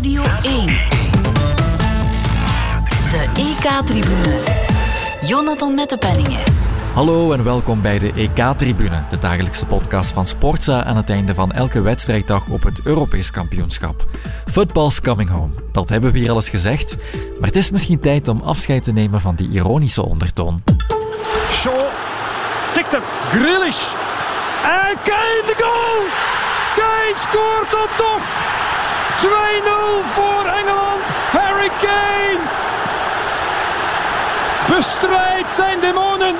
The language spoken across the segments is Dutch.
Radio 1. De EK-tribune. Jonathan Mettepenningen. Hallo en welkom bij de EK-tribune, de dagelijkse podcast van Sportza aan het einde van elke wedstrijddag op het Europees kampioenschap. Football's coming home, dat hebben we hier al eens gezegd, maar het is misschien tijd om afscheid te nemen van die ironische ondertoon. Shaw tikt hem, Grealish. En Kane de goal! Kane scoort dan toch! 2-0 voor Engeland, Harry Kane! Bestrijd zijn demonen.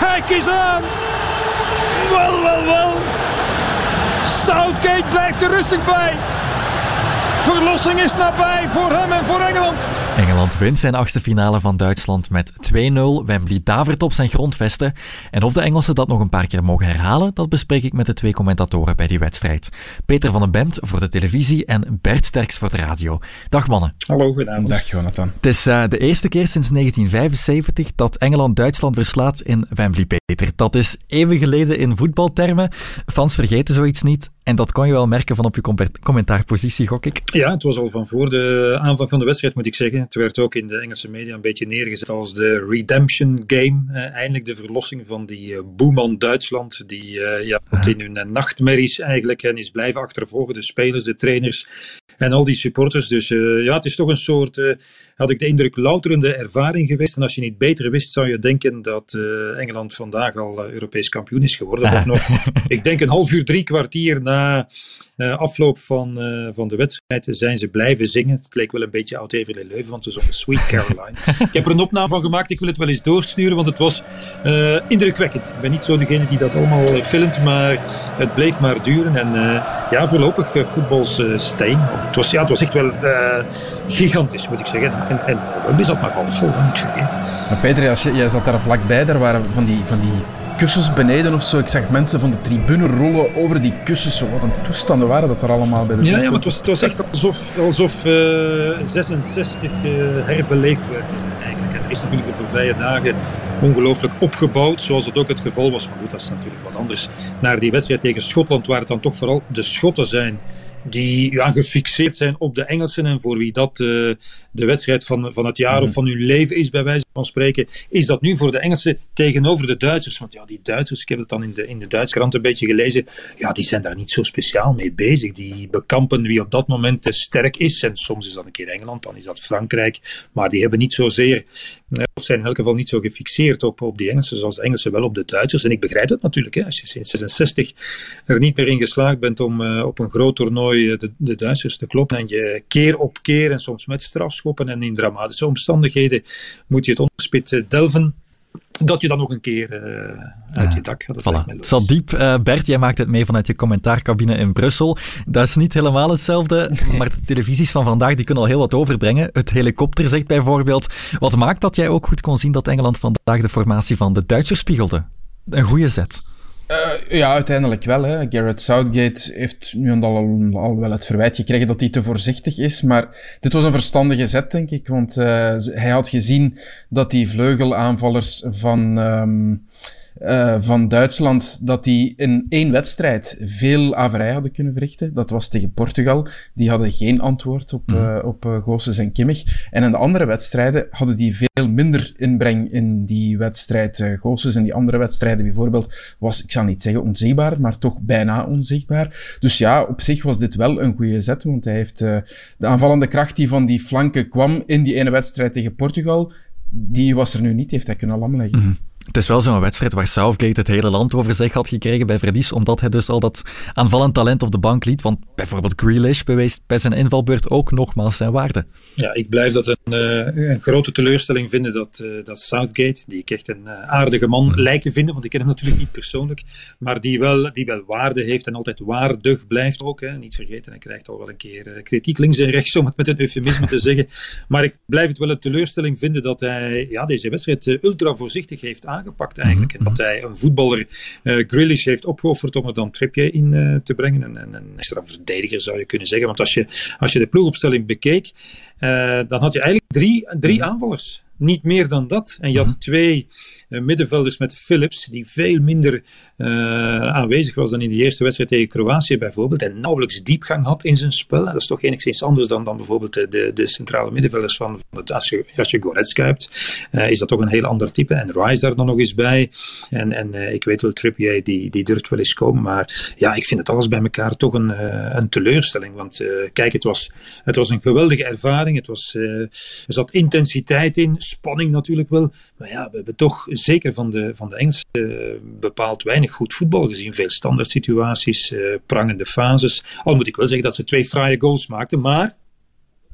Kijk eens aan. Wel, wel, wel. Southgate blijft er rustig bij. Verlossing is nabij voor hem en voor Engeland. Engeland wint zijn achtste finale van Duitsland met 2-0. Wembley davert op zijn grondvesten. En of de Engelsen dat nog een paar keer mogen herhalen, dat bespreek ik met de twee commentatoren bij die wedstrijd. Peter van den Bemt voor de televisie en Bert Sterks voor de radio. Dag mannen. Hallo, goedenavond. Dag Jonathan. Het is uh, de eerste keer sinds 1975 dat Engeland Duitsland verslaat in Wembley, Peter. Dat is eeuwen geleden in voetbaltermen. Fans vergeten zoiets niet. En dat kon je wel merken van op je commentaarpositie, gok ik. Ja, het was al van voor de aanvang van de wedstrijd, moet ik zeggen. Het werd ook in de Engelse media een beetje neergezet als de redemption game. Eh, eindelijk de verlossing van die uh, boeman Duitsland, die uh, ja, in hun nachtmerries eigenlijk en is blijven achtervolgen. De spelers, de trainers en al die supporters. Dus ja, het is toch een soort, had ik de indruk, louterende ervaring geweest. En als je niet beter wist, zou je denken dat Engeland vandaag al Europees kampioen is geworden. Of nog, ik denk een half uur, drie kwartier na uh, afloop van, van de wedstrijd zijn ze blijven zingen. Het leek wel een beetje oud even in Leuven, want ze zongen Sweet Caroline. ik heb er een opname van gemaakt, ik wil het wel eens doorsturen, want het was indrukwekkend. Ik ben niet zo degene die dat allemaal filmt, maar het bleef maar duren. En ja, voorlopig voetbals steen. Het was, ja, het was echt wel gigantisch, moet ik zeggen. En, en we zat maar half vol. Maar Peter, als je, jij zat daar vlakbij, daar waren van die, van die kussens beneden of zo. Ik zag mensen van de tribune rollen over die kussens. Wat een toestanden waren dat er allemaal bij de Ja, ja maar het was, het was echt alsof, alsof uh, 66 uh, herbeleefd werd eigenlijk. En er is natuurlijk de voorbije dagen ongelooflijk opgebouwd, zoals het ook het geval was. Maar goed, dat is natuurlijk wat anders. Naar die wedstrijd tegen Schotland, waar het dan toch vooral de Schotten zijn die ja, gefixeerd zijn op de Engelsen en voor wie dat uh, de wedstrijd van, van het jaar of van hun leven is, bij wijze van spreken, is dat nu voor de Engelsen tegenover de Duitsers. Want ja, die Duitsers, ik heb het dan in de, in de Duitse krant een beetje gelezen, ja, die zijn daar niet zo speciaal mee bezig. Die bekampen wie op dat moment sterk is. En soms is dat een keer Engeland, dan is dat Frankrijk. Maar die hebben niet zozeer, of zijn in elk geval niet zo gefixeerd op, op die Engelsen, zoals de Engelsen wel op de Duitsers. En ik begrijp dat natuurlijk, hè, als je sinds 66 er niet meer in geslaagd bent om uh, op een groot toernooi de, de Duitsers te kloppen. En je keer op keer en soms met strafschoppen en in dramatische omstandigheden moet je het onderspit delven dat je dan nog een keer uh, uit je dak gaat. Voilà. Het zat diep. Uh, Bert, jij maakt het mee vanuit je commentaarcabine in Brussel. Dat is niet helemaal hetzelfde, maar de televisies van vandaag die kunnen al heel wat overbrengen. Het helikopter zegt bijvoorbeeld. Wat maakt dat jij ook goed kon zien dat Engeland vandaag de formatie van de Duitsers spiegelde? Een goede zet. Uh, ja, uiteindelijk wel. Hè. Garrett Southgate heeft nu al, al wel het verwijt gekregen dat hij te voorzichtig is. Maar dit was een verstandige zet, denk ik. Want uh, hij had gezien dat die vleugelaanvallers van... Um, uh, van Duitsland dat die in één wedstrijd veel averij hadden kunnen verrichten. Dat was tegen Portugal. Die hadden geen antwoord op, mm. uh, op uh, Goossens en Kimmich. En in de andere wedstrijden hadden die veel minder inbreng in die wedstrijd. Uh, Goossens en die andere wedstrijden bijvoorbeeld was, ik zal niet zeggen onzichtbaar, maar toch bijna onzichtbaar. Dus ja, op zich was dit wel een goede zet, want hij heeft de aanvallende kracht die van die flanken kwam in die ene wedstrijd tegen Portugal, die was er nu niet, heeft hij kunnen lamleggen. Mm. Het is wel zo'n wedstrijd waar Southgate het hele land over zich had gekregen bij Verlies, omdat hij dus al dat aanvallend talent op de bank liet. Want bijvoorbeeld Grealish bewees bij zijn invalbeurt ook nogmaals zijn waarde. Ja, ik blijf dat een, uh, een grote teleurstelling vinden dat, uh, dat Southgate, die ik echt een uh, aardige man mm. lijkt te vinden, want ik ken hem natuurlijk niet persoonlijk, maar die wel, die wel waarde heeft en altijd waardig blijft ook. Hè. Niet vergeten, hij krijgt al wel een keer kritiek links en rechts, om het met een eufemisme te zeggen. Maar ik blijf het wel een teleurstelling vinden dat hij ja, deze wedstrijd ultra voorzichtig heeft aangepakt aangepakt eigenlijk. En dat hij een voetballer uh, Grealish heeft opgeofferd om er dan Trippier in uh, te brengen. En, en, een extra verdediger zou je kunnen zeggen. Want als je, als je de ploegopstelling bekeek, uh, dan had je eigenlijk drie, drie aanvallers. niet meer dan dat. En je had twee uh, middenvelders met Philips, die veel minder uh, aanwezig was dan in de eerste wedstrijd tegen Kroatië bijvoorbeeld. En nauwelijks diepgang had in zijn spel. Dat is toch enigszins anders dan, dan bijvoorbeeld de, de, centrale middenvelders van, van het, als, je, als je Goretzka uh, is dat toch een heel ander type. En Rice daar dan nog eens bij. En, en ik weet wel, Trippier, die, die durft wel eens komen. Maar ja, ik vind het alles bij elkaar toch een, een teleurstelling. Want kijk, het was, het was een geweldige ervaring. Het was, er zat intensiteit in, spanning natuurlijk wel. Maar ja, we hebben toch zeker van de, van de Engelsen bepaald weinig goed voetbal gezien. Veel standaard situaties, uh, prangende fases. Al moet ik wel zeggen dat ze twee fraaie goals maakten, maar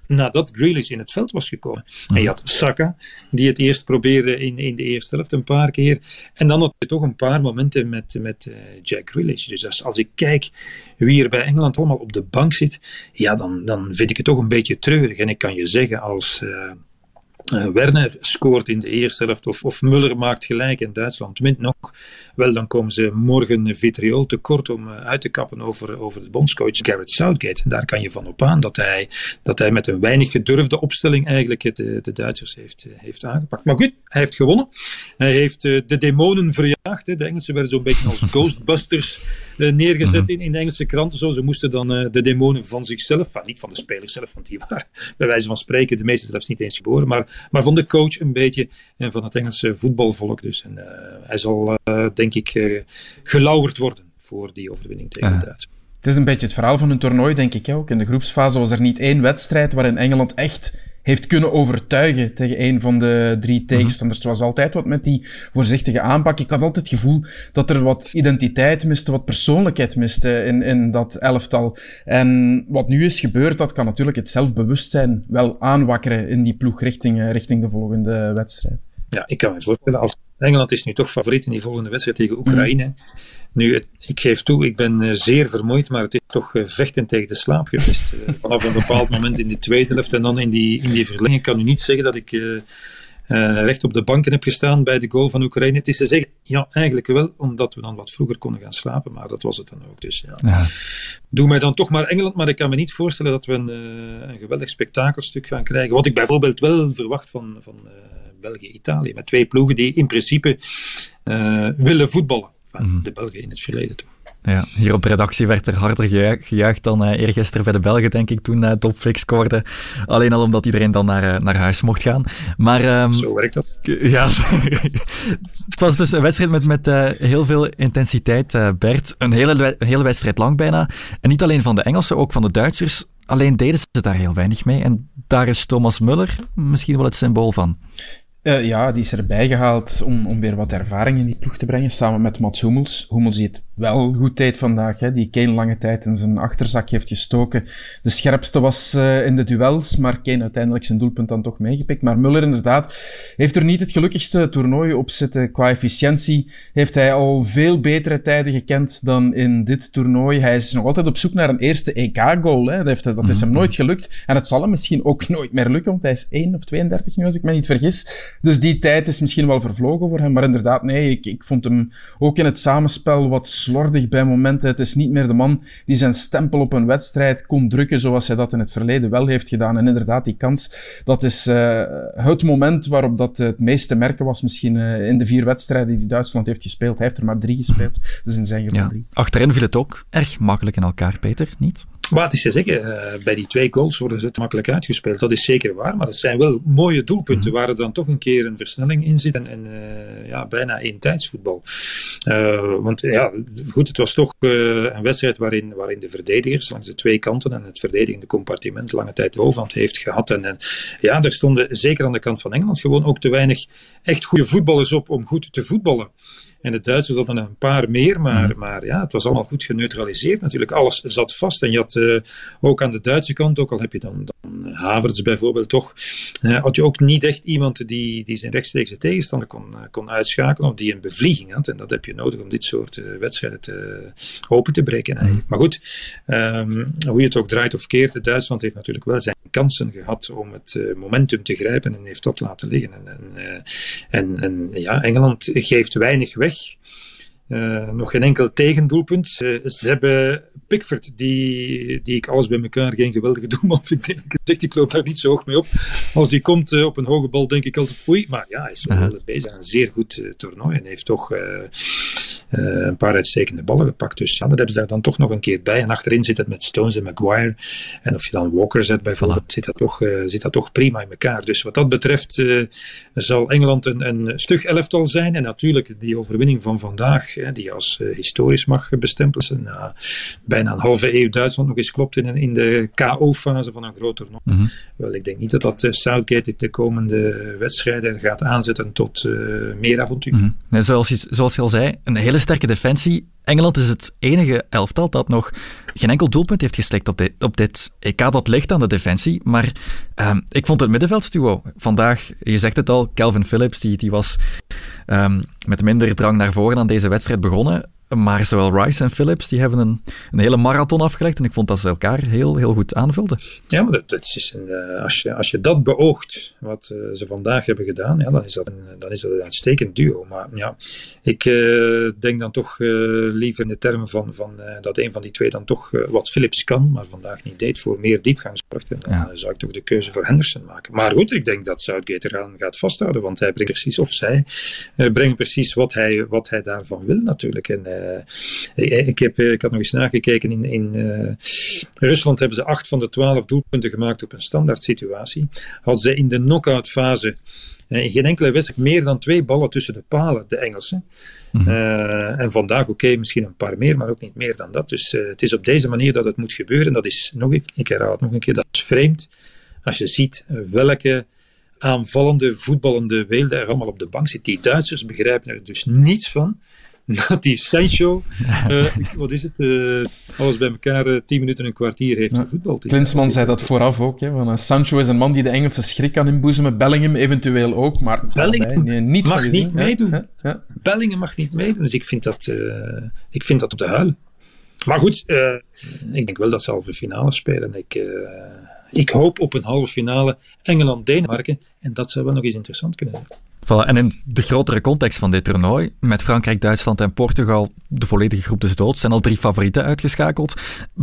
nadat Grealish in het veld was gekomen. En je had Saka, die het eerst probeerde in, in de eerste helft een paar keer. En dan had je toch een paar momenten met, met uh, Jack Grealish. Dus als, als ik kijk wie er bij Engeland allemaal op de bank zit, ja, dan, dan vind ik het toch een beetje treurig. En ik kan je zeggen, als... Uh, uh, Werner scoort in de eerste helft of, of Muller maakt gelijk en Duitsland wint nog. Wel, dan komen ze morgen vitriol tekort om uh, uit te kappen over, over de bondscoach Garrett Southgate. Daar kan je van op aan dat hij, dat hij met een weinig gedurfde opstelling eigenlijk het, de, de Duitsers heeft, heeft aangepakt. Maar goed, hij heeft gewonnen. Hij heeft de demonen verjaagd. Hè. De Engelsen werden zo'n beetje als ghostbusters neergezet in, in de Engelse kranten. Zo. Ze moesten dan de demonen van zichzelf, enfin, niet van de spelers zelf, want die waren bij wijze van spreken de meeste zelfs niet eens geboren, maar maar van de coach een beetje en van het Engelse voetbalvolk dus. En uh, hij zal, uh, denk ik, uh, gelauwerd worden voor die overwinning tegen Duitsland. Het is een beetje het verhaal van een toernooi, denk ik ook. In de groepsfase was er niet één wedstrijd waarin Engeland echt heeft kunnen overtuigen tegen een van de drie mhm. tegenstanders. Het was altijd wat met die voorzichtige aanpak. Ik had altijd het gevoel dat er wat identiteit miste, wat persoonlijkheid miste in, in dat elftal. En wat nu is gebeurd, dat kan natuurlijk het zelfbewustzijn wel aanwakkeren in die ploeg richting, eh, richting de volgende wedstrijd. Ja, ik kan me voorstellen, als Engeland is nu toch favoriet in die volgende wedstrijd tegen Oekraïne. Mm. Nu, ik geef toe, ik ben uh, zeer vermoeid, maar het is toch uh, vechten tegen de slaap geweest. Uh, vanaf een bepaald moment in de tweede helft en dan in die, in die verlenging kan u niet zeggen dat ik recht op de banken heb gestaan bij de goal van Oekraïne. Het is te zeggen, ja, eigenlijk wel, omdat we dan wat vroeger konden gaan slapen, maar dat was het dan ook. Dus ja. ja. Doe mij dan toch maar Engeland, maar ik kan me niet voorstellen dat we een, een geweldig spektakelstuk gaan krijgen. Wat ik bijvoorbeeld wel verwacht van, van België-Italië. Met twee ploegen die in principe uh, willen voetballen. Van mm. de Belgen in het verleden toe. Ja, hier op de redactie werd er harder gejuicht, dan uh, eergisteren bij de Belgen, denk ik, toen uh, Topflix scoorde. Alleen al omdat iedereen dan naar, uh, naar huis mocht gaan. Maar, um, Zo werkt dat. Ja, het was dus een wedstrijd met, met heel veel intensiteit, Bert. Een hele, een hele wedstrijd lang bijna. En niet alleen van de Engelsen, ook van de Duitsers. Alleen deden ze daar heel weinig mee. En daar is Thomas Muller misschien wel het symbool van. Uh, ja, die is erbij gehaald om, om weer wat ervaring in die ploeg te brengen, samen met Mats Hummels. Hummels ziet wel goed tijd vandaag, hè, die Kane lange tijd in zijn achterzak heeft gestoken. De scherpste was uh, in de duels, maar Kane uiteindelijk zijn doelpunt dan toch meegepikt. Maar Muller inderdaad heeft er niet het gelukkigste toernooi op zitten. Qua efficiëntie heeft hij al veel betere tijden gekend dan in dit toernooi. Hij is nog altijd op zoek naar een eerste EK-goal. Dat, dat is hem mhm. nooit gelukt. En het zal hem misschien ook nooit meer lukken, want hij is 1 of 32 nu, als ik me niet vergis. Dus die tijd is misschien wel vervlogen voor hem. Maar inderdaad, nee, ik, ik vond hem ook in het samenspel wat slordig bij momenten. Het is niet meer de man die zijn stempel op een wedstrijd kon drukken zoals hij dat in het verleden wel heeft gedaan. En inderdaad, die kans, dat is uh, het moment waarop dat het meest te merken was misschien uh, in de vier wedstrijden die Duitsland heeft gespeeld. Hij heeft er maar drie gespeeld, dus in zijn geval ja. drie. Achterin viel het ook erg makkelijk in elkaar, Peter, niet? Maar het is te zeggen, uh, bij die twee goals worden ze makkelijk uitgespeeld. Dat is zeker waar, maar het zijn wel mooie doelpunten mm waar er dan toch een keer een versnelling in zit en, en uh, ja, bijna één tijdsvoetbal. Uh, want ja, goed, het was toch een wedstrijd waarin, waarin de verdedigers langs de twee kanten en het verdedigende compartiment lange tijd de overhand heeft gehad. En, en ja, er stonden zeker aan de kant van Engeland gewoon ook te weinig echt goede voetballers op om goed te voetballen. En de Duitsers hadden een paar meer, maar, mhm. maar ja, het was allemaal goed geneutraliseerd natuurlijk. Alles zat vast en je had uh, ook aan de Duitse kant, ook al heb je dan, dan Havertz bijvoorbeeld toch, uh, had je ook niet echt iemand die, die zijn rechtstreekse tegenstander kon, uh, kon uitschakelen of die een bevlieging had. En dat heb je nodig om dit soort wedstrijden te, open te breken eigenlijk. Mhm. Maar goed, um, hoe je het ook draait of keert, Duitsland heeft natuurlijk wel zijn kansen gehad om het momentum te grijpen en heeft dat laten liggen. En, en, en, en ja, Engeland geeft weinig weg nog geen enkel tegendoelpunt. ze hebben Pickford, die, die ik alles bij elkaar geen geweldige doelman vind. Ik, ik loop daar niet zo hoog mee op. Als die komt op een hoge bal, denk ik altijd oei. Maar ja, hij is wel bezig. Een zeer goed toernooi en heeft toch een paar uitstekende ballen gepakt. Dus ja, dat hebben ze daar dan toch nog een keer bij. En achterin zit het met Stones en Maguire. En of je dan Walker zet bijvoorbeeld, zit, dat toch, zit dat toch prima in elkaar. Dus wat dat betreft zal Engeland een, een stug elftal zijn. En natuurlijk die overwinning van vandaag, hè, die als historisch mag bestempelen. Na bijna een halve eeuw Duitsland nog eens klopt in, in de KO-fase van een groot toernooi. Mm Wel, ik denk niet dat dat Southgate de komende wedstrijden gaat aanzetten tot uh, meer avontuur. Mm nee, zoals, je, zoals je al zei, een hele sterke defensie. Engeland is het enige elftal dat nog geen enkel doelpunt heeft geslikt op dit, op dit EK. Dat ligt aan de defensie, maar um, ik vond het middenveldstuo vandaag, je zegt het al, Calvin Phillips, die, die was um, met minder drang naar voren aan deze wedstrijd begonnen. Maar zowel Rice en Phillips die hebben een, een hele marathon afgelegd. En ik vond dat ze elkaar heel, heel goed aanvulden. Ja, maar dat, dat is een, uh, als, je, als je dat beoogt, wat uh, ze vandaag hebben gedaan, ja, dan, is dat een, dan is dat een uitstekend duo. Maar ja, ik uh, denk dan toch liever in de termen van, van dat een van die twee dan toch wat Phillips kan, maar vandaag niet deed, voor meer diepgang zorgt. En dan ja. zou ik toch de keuze voor Henderson maken. Maar goed, ik denk dat Southgate eraan gaat vasthouden, want hij brengt precies, of zij brengen precies wat hij, wat hij daarvan wil natuurlijk. En ik, heb, ik had nog eens nagekeken. In, in uh, Rusland hebben ze acht van de twaalf doelpunten gemaakt op een standaard situatie. Hadden ze in de knock-out fase in geen enkele wedstrijd meer dan twee ballen tussen de palen, de Engelsen. Mm -hmm. uh, en vandaag, oké, okay, misschien een paar meer, maar ook niet meer dan dat. Dus uh, het is op deze manier dat het moet gebeuren. Dat is, nog, ik, ik herhaal het nog een keer, dat is vreemd. Als je ziet welke aanvallende, voetballende weelde er allemaal op de bank zit. Die Duitsers begrijpen er dus niets van dat die Sancho, uh, wat is het, uh, alles bij elkaar uh, tien minuten, een kwartier heeft ja. gevoetbald. Klinsman zei dat vooraf ook. Hè, van, Sancho is een man die de Engelse schrik kan inboezemen, Bellingham eventueel ook, maar Bellingham nee, niets mag niet meedoen. Ja? Bellingham mag niet meedoen, dus ik vind dat, ik vind dat op de huil. Maar goed, ik denk wel dat ze halve finale spelen. Ik, ik hoop op een halve finale Engeland-Denemarken en dat zou wel nog eens interessant kunnen zijn. Voilà. En in de grotere context van dit toernooi, met Frankrijk, Duitsland en Portugal, de volledige groep dus dood, zijn al drie favorieten uitgeschakeld.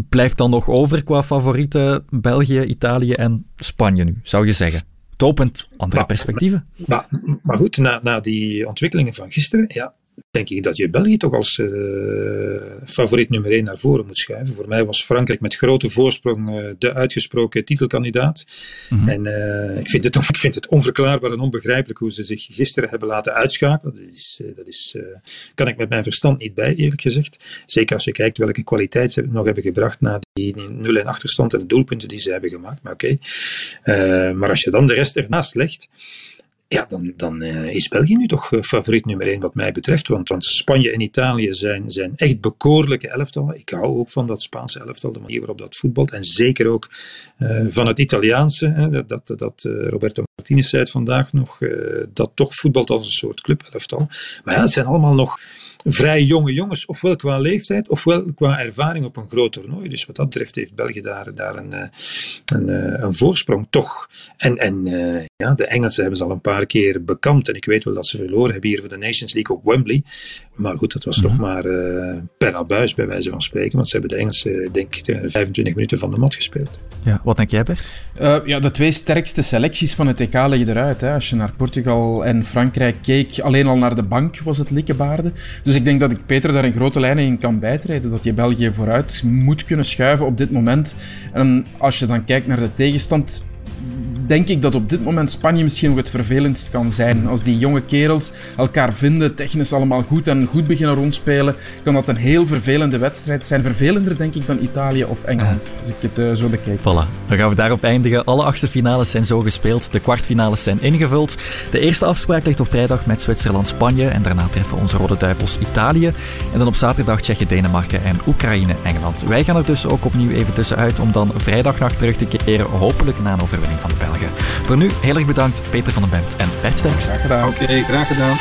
Blijft dan nog over qua favorieten België, Italië en Spanje nu, zou je zeggen? Topend andere maar, perspectieven. Maar, maar goed, na, na die ontwikkelingen van gisteren, ja, denk ik dat je België toch als uh, favoriet nummer 1 naar voren moet schuiven. Voor mij was Frankrijk met grote voorsprong uh, de uitgesproken titelkandidaat. Mm -hmm. En uh, ik, vind het, ik vind het onverklaarbaar en onbegrijpelijk hoe ze zich gisteren hebben laten uitschakelen. Dat, is, dat is, kan ik met mijn verstand niet bij, eerlijk gezegd. Zeker als je kijkt welke kwaliteit ze nog hebben gebracht na die 0 en achterstand en de doelpunten die ze hebben gemaakt. Maar oké. Okay. maar als je dan de rest ernaast legt. Ja, dan, dan uh, is België nu toch uh, favoriet nummer 1 wat mij betreft. Want, want Spanje en Italië zijn, zijn echt bekoorlijke elftallen. Ik hou ook van dat Spaanse elftal, de manier waarop dat voetbalt. En zeker ook uh, van het Italiaanse. Hè, dat dat, dat Roberto Martinez zei vandaag nog. dat toch voetbalt als een soort clubelftal. Maar ja, het zijn allemaal nog vrij jonge jongens. Ofwel qua leeftijd, ofwel qua ervaring op een groot toernooi. Dus wat dat betreft heeft België daar, een, een, een voorsprong toch. En, en ja, de Engelsen hebben ze al een paar keer bekampt. En ik weet wel dat ze verloren hebben hier voor de Nations League op Wembley. Maar goed, dat was mm -hmm. nog maar uh, per abuis bij wijze van spreken. Want ze hebben de Engelsen, denk ik, 25 minuten van de mat gespeeld. Ja, wat denk jij, Bert? Uh, ja, de twee sterkste selecties van het EK liggen eruit. Hè. Als je naar Portugal en Frankrijk keek, alleen al naar de bank was het likkebaarde. Dus ik denk dat ik Peter daar in grote lijnen in kan bijtreden. Dat je België vooruit moet kunnen schuiven op dit moment. En als je dan kijkt naar de tegenstand denk ik dat op dit moment Spanje misschien nog het vervelendst kan zijn. Als die jonge kerels elkaar vinden, technisch allemaal goed en goed beginnen rondspelen, kan dat een heel vervelende wedstrijd zijn. Vervelender, denk ik, dan Italië of Engeland, als ik het uh, zo bekijk. Voilà, dan gaan we daarop eindigen. Alle achtste finales zijn zo gespeeld, de kwartfinales zijn ingevuld. De eerste afspraak ligt op vrijdag met Zwitserland-Spanje en daarna treffen onze Rode Duivels Italië. En dan op zaterdag Tsjechië, Denemarken en Oekraïne-Engeland. Wij gaan er dus ook opnieuw even tussenuit om dan vrijdagnacht terug te keren, hopelijk na een overwinning van de Belgen. Voor nu heel erg bedankt Peter van den Bemt en Bert Sterks. Graag gedaan. Oké, okay, graag gedaan.